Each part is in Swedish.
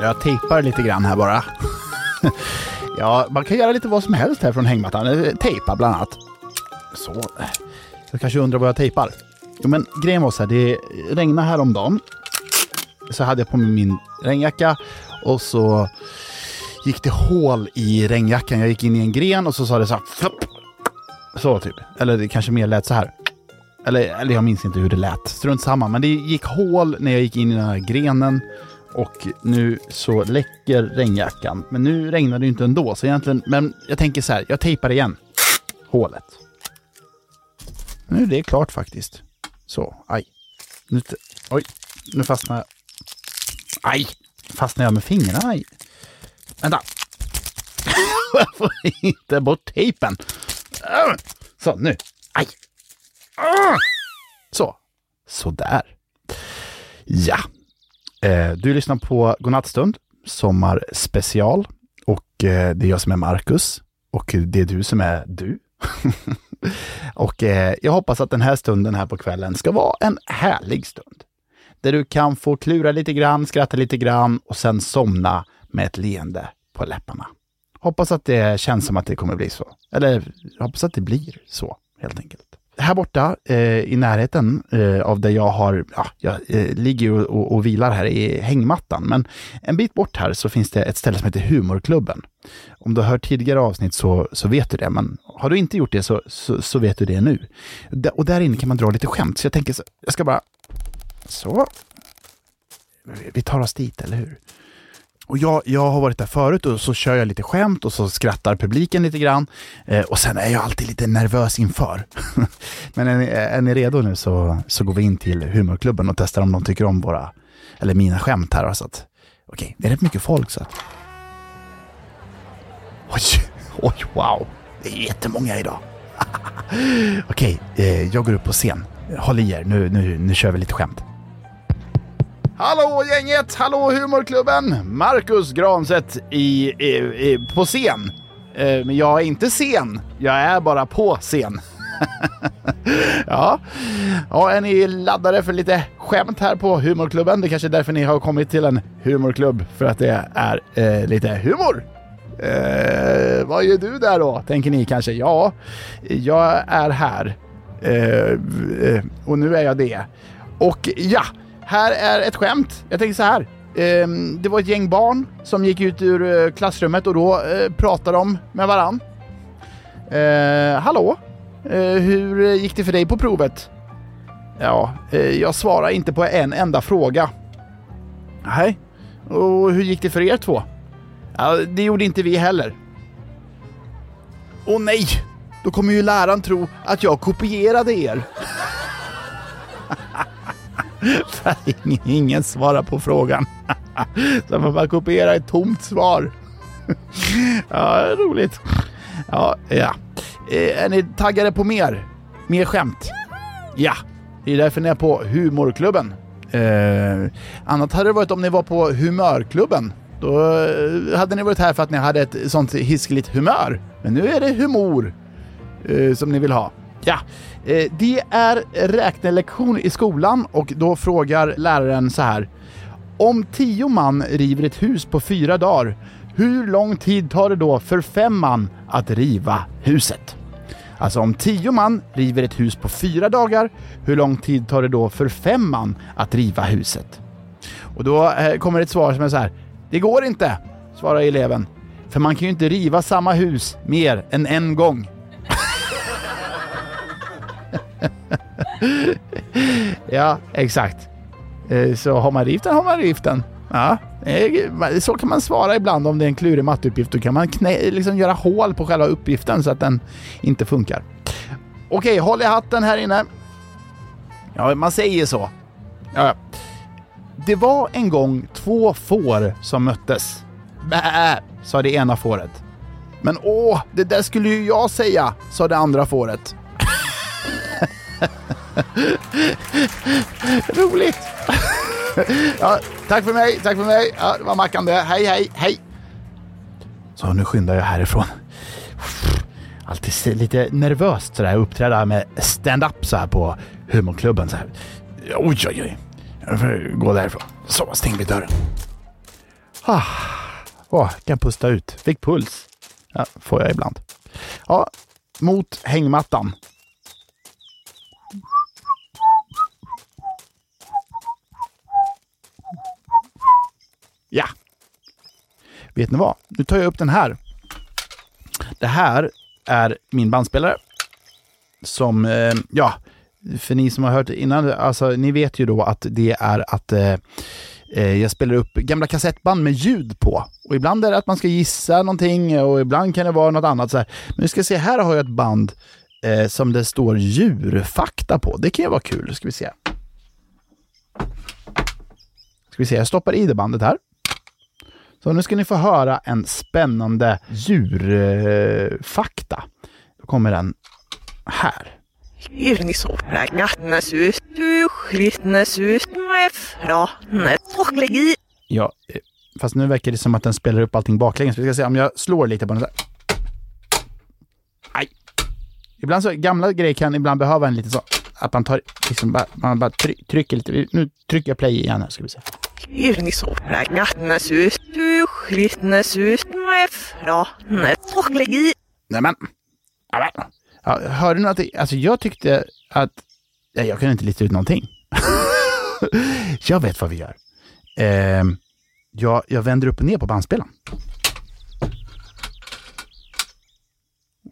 Jag tejpar lite grann här bara. ja, man kan göra lite vad som helst här från hängmattan. Eh, Tejpa bland annat. Så. Jag kanske undrar vad jag tejpar. Jo, men grejen var så här, det regnade häromdagen. Så hade jag på mig min regnjacka och så gick det hål i regnjackan. Jag gick in i en gren och så sa det så här. Flopp. Så typ. Eller det kanske mer lät så här. Eller, eller jag minns inte hur det lät. Strunt samma. Men det gick hål när jag gick in i den här grenen. Och nu så läcker regnjackan. Men nu regnar det ju inte ändå. Så egentligen, men jag tänker så här. Jag tejpar igen. Hålet. Nu är det klart faktiskt. Så, aj. Nu, oj, nu fastnar jag. Aj! Fastnar jag med fingrarna Aj. Vänta. jag får inte bort tejpen. Äh. Så, nu. Aj! Äh. Så. Sådär. Ja. Eh, du lyssnar på Godnattstund, sommarspecial. Och eh, det är jag som är Marcus. Och det är du som är du. och eh, jag hoppas att den här stunden här på kvällen ska vara en härlig stund. Där du kan få klura lite grann, skratta lite grann och sen somna med ett leende på läpparna. Hoppas att det känns som att det kommer bli så. Eller hoppas att det blir så, helt enkelt. Här borta eh, i närheten eh, av där jag har, ja, jag eh, ligger och, och, och vilar här i hängmattan. Men en bit bort här så finns det ett ställe som heter Humorklubben. Om du har hört tidigare avsnitt så, så vet du det, men har du inte gjort det så, så, så vet du det nu. D- och där inne kan man dra lite skämt, så jag tänker så, jag ska bara, så. Vi tar oss dit, eller hur? Och jag, jag har varit där förut och så kör jag lite skämt och så skrattar publiken lite grann. Eh, och sen är jag alltid lite nervös inför. Men är ni, är ni redo nu så, så går vi in till humorklubben och testar om de tycker om våra, eller mina skämt här. Så att, okej, det är rätt mycket folk så att. Oj, oj, wow. Det är jättemånga idag. okej, eh, jag går upp på scen. Håll i er, nu, nu, nu kör vi lite skämt. Hallå gänget! Hallå humorklubben! Marcus Granset i, i, i, på scen. Eh, men jag är inte sen, jag är bara på scen. ja. ja, är ni laddade för lite skämt här på humorklubben? Det kanske är därför ni har kommit till en humorklubb, för att det är eh, lite humor. Eh, vad gör du där då, tänker ni kanske? Ja, jag är här. Eh, eh och nu är jag det. Och ja, här är ett skämt. Jag tänker så här. Ehm, det var ett gäng barn som gick ut ur eh, klassrummet och då eh, pratade de med varann. Eh, hallå? Hur gick det för dig på provet? Ja, jag svarar inte på en enda fråga. Nej. Och hur gick det för er två? Ja, det gjorde inte vi heller. Åh nej! Då kommer ju läraren tro att jag kopierade er. För ingen, ingen svarar på frågan. Så man bara kopiera ett tomt svar. Ja, roligt. Ja, ja. Eh, är ni taggade på mer? Mer skämt? Ja, det är därför ni är på Humorklubben. Eh, annat hade det varit om ni var på Humörklubben. Då eh, hade ni varit här för att ni hade ett sånt hiskeligt humör. Men nu är det humor eh, som ni vill ha. Ja, eh, det är räknelektion i skolan och då frågar läraren så här. Om tio man river ett hus på fyra dagar, hur lång tid tar det då för fem man att riva huset? Alltså om tio man river ett hus på fyra dagar, hur lång tid tar det då för fem man att riva huset? Och då eh, kommer ett svar som är så här. Det går inte, svarar eleven. För man kan ju inte riva samma hus mer än en gång. ja, exakt. Eh, så har man rivit den har man rivit den. Ja, eh, så kan man svara ibland om det är en klurig matteuppgift. Då kan man knä, liksom göra hål på själva uppgiften så att den inte funkar. Okej, håll i hatten här inne. Ja, man säger så. Ja. Det var en gång två får som möttes. Bä, sa det ena fåret. Men åh, det där skulle ju jag säga, sa det andra fåret. Roligt! ja, tack för mig, tack för mig. Ja, det var Mackan det. Hej, hej, hej! Så nu skyndar jag härifrån. Alltid lite nervöst sådär uppträda med stand-up så här på humorklubben. Så här. Oj, oj, oj. Jag får gå därifrån. Så, stäng vid dörren. Ah, åh, kan pusta ut. Fick puls. Ja, får jag ibland. Ja, mot hängmattan. Ja. Vet ni vad? Nu tar jag upp den här. Det här är min bandspelare. Som, eh, ja, för ni som har hört innan, alltså ni vet ju då att det är att eh, eh, jag spelar upp gamla kassettband med ljud på. Och ibland är det att man ska gissa någonting och ibland kan det vara något annat. Så här. Men vi ska se, här har jag ett band eh, som det står djurfakta på. Det kan ju vara kul, ska vi se. Ska vi se, jag stoppar i det bandet här. Så nu ska ni få höra en spännande djurfakta. Då kommer den här. Ja, eh, fast nu verkar det som att den spelar upp allting baklänges. Vi ska se om jag slår lite på den. Så här. Aj! Ibland så, gamla grejer kan ibland behöva en liten så, att man tar, liksom bara, man bara try, trycker lite. Nu trycker jag play igen här, ska vi se. Nämen! Nämen. Ja, hörde ni att det, alltså jag tyckte att, nej, jag kunde inte lista ut någonting. jag vet vad vi gör. Eh, jag, jag vänder upp och ner på bandspelaren.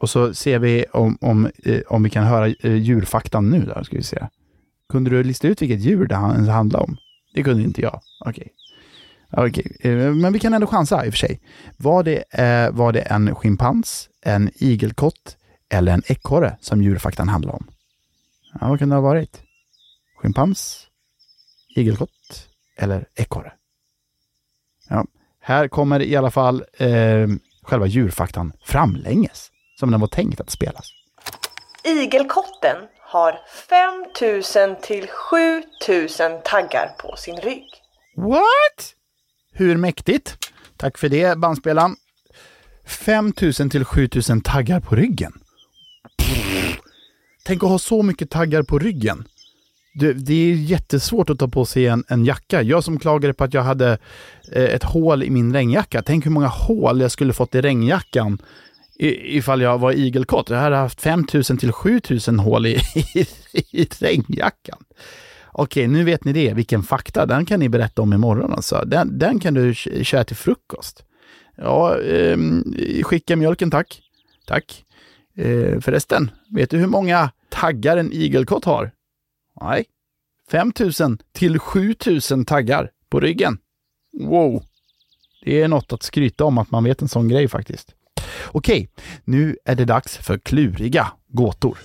Och så ser vi om, om, eh, om vi kan höra eh, djurfaktan nu. Där, ska vi se. Kunde du lista ut vilket djur det handlar om? Det kunde inte jag. Okej. Okay. okay. Eh, men vi kan ändå chansa i och för sig. Var det, eh, var det en schimpans, en igelkott eller en ekorre som djurfaktan handlar om? Ja, vad kan det ha varit? Schimpans, igelkott eller ekorre? Ja, här kommer i alla fall eh, själva djurfaktan framlänges, som den var tänkt att spelas. Igelkotten har 5000 till 7000 taggar på sin rygg. What? Hur mäktigt? Tack för det, bandspelaren. 5000 till 7000 taggar på ryggen. Pff. Tänk att ha så mycket taggar på ryggen. Det, det är jättesvårt att ta på sig en, en jacka. Jag som klagade på att jag hade eh, ett hål i min regnjacka. Tänk hur många hål jag skulle fått i regnjackan ifall jag var igelkott. Jag hade haft 5000 till 7000 hål i, i, i regnjackan. Okej, nu vet ni det. Vilken fakta. Den kan ni berätta om imorgon. Alltså. Den, den kan du köra till frukost. Ja, eh, skicka mjölken tack. Tack. Eh, förresten, vet du hur många taggar en igelkott har? Nej. 5000 till 7000 taggar på ryggen. Wow. Det är något att skryta om att man vet en sån grej faktiskt. Okej, nu är det dags för kluriga gåtor.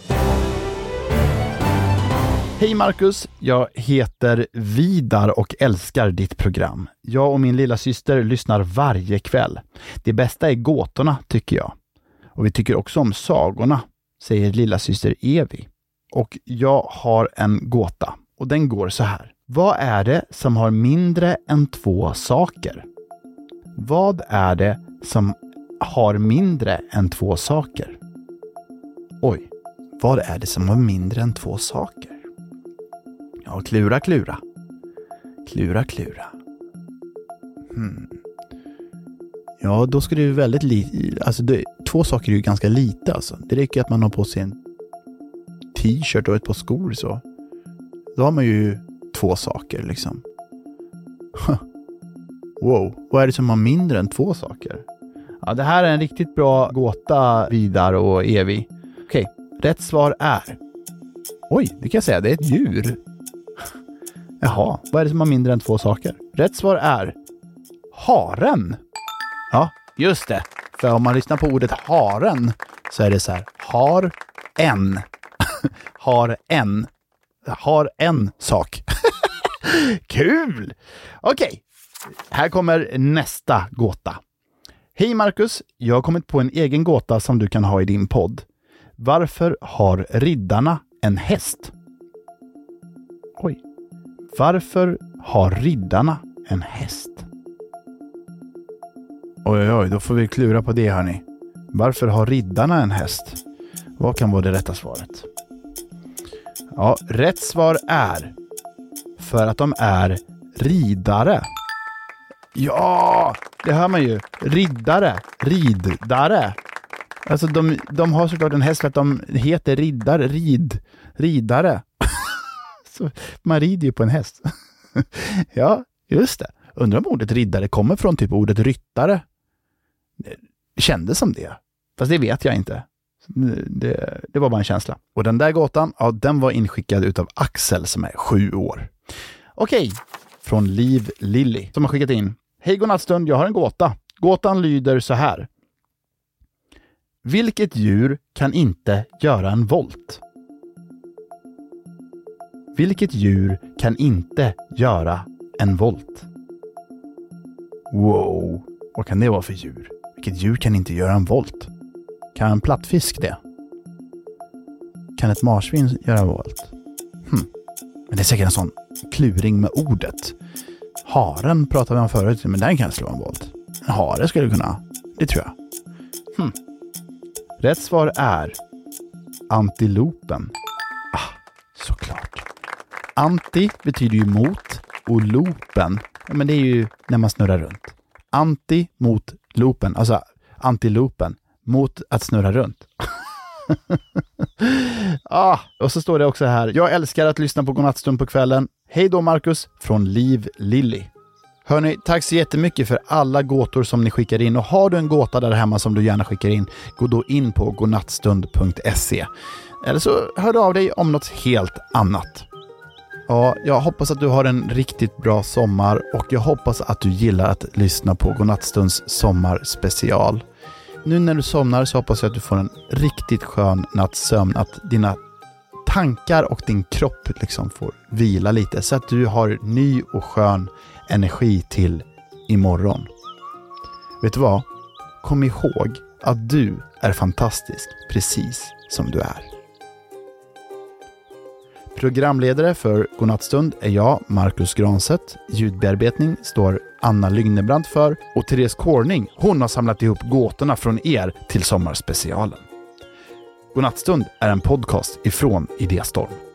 Hej Marcus! Jag heter Vidar och älskar ditt program. Jag och min lilla syster lyssnar varje kväll. Det bästa är gåtorna, tycker jag. Och vi tycker också om sagorna, säger lilla syster Evi. Och jag har en gåta och den går så här. Vad är det som har mindre än två saker? Vad är det som har mindre än två saker? Oj, vad är det som har mindre än två saker? Ja, klura, klura. Klura, klura. Hmm. Ja, då ska det ju väldigt lite... Alltså, det, två saker är ju ganska lite alltså. Det räcker att man har på sig en t-shirt och ett par skor så. Då har man ju två saker liksom. Wow, vad är det som har mindre än två saker? Ja, det här är en riktigt bra gåta, Vidar och Evi. Okej, rätt svar är... Oj, det kan jag säga, det är ett djur. Jaha, vad är det som har mindre än två saker? Rätt svar är haren. Ja, just det. För om man lyssnar på ordet haren så är det så här, har en. har en. Har en sak. Kul! Okej, här kommer nästa gåta. Hej Marcus, jag har kommit på en egen gåta som du kan ha i din podd. Varför har riddarna en häst? Oj. Varför har riddarna en häst? Oj, oj, oj, då får vi klura på det hörni. Varför har riddarna en häst? Vad kan vara det rätta svaret? Ja, rätt svar är för att de är ridare. Ja, det hör man ju. Riddare. Riddare. Alltså de, de har såklart en häst för att de heter riddare, rid, ridare. Så man rider ju på en häst. ja, just det. Undrar om ordet riddare kommer från typ ordet ryttare. Det kändes som det. Fast det vet jag inte. Det, det, var bara en känsla. Och den där gåtan, ja, den var inskickad utav Axel som är sju år. Okej, från Liv Lilly som har skickat in. Hej godnattstund, jag har en gåta. Gåtan lyder så här. Vilket djur kan inte göra en volt? Vilket djur kan inte göra en volt? Wow, vad kan det vara för djur? Vilket djur kan inte göra en volt? Kan en plattfisk det? Kan ett marsvin göra en volt? Hm. Men det är säkert en sån kluring med ordet. Haren pratade vi om förut, men den kan slå en volt. En hare skulle kunna. Det tror jag. Hm. Rätt svar är antilopen. Ah, såklart. Anti betyder ju mot och loopen, men det är ju när man snurrar runt. Anti mot loopen, alltså antilopen mot att snurra runt. ah, och så står det också här. Jag älskar att lyssna på Godnattstund på kvällen. Hej då Marcus, från Liv Lilly. Hörni, tack så jättemycket för alla gåtor som ni skickar in och har du en gåta där hemma som du gärna skickar in, gå då in på godnattstund.se. Eller så hör du av dig om något helt annat. Ja, jag hoppas att du har en riktigt bra sommar och jag hoppas att du gillar att lyssna på Godnattstunds sommarspecial. Nu när du somnar så hoppas jag att du får en riktigt skön natts sömn, att dina tankar och din kropp liksom får vila lite så att du har ny och skön energi till imorgon. Vet du vad? Kom ihåg att du är fantastisk precis som du är. Programledare för Godnattstund är jag, Marcus Granset. Ljudbearbetning står Anna Lygnebrant för och Therese Corning, hon har samlat ihop gåtorna från er till sommarspecialen. Godnattstund är en podcast ifrån Idéstorm.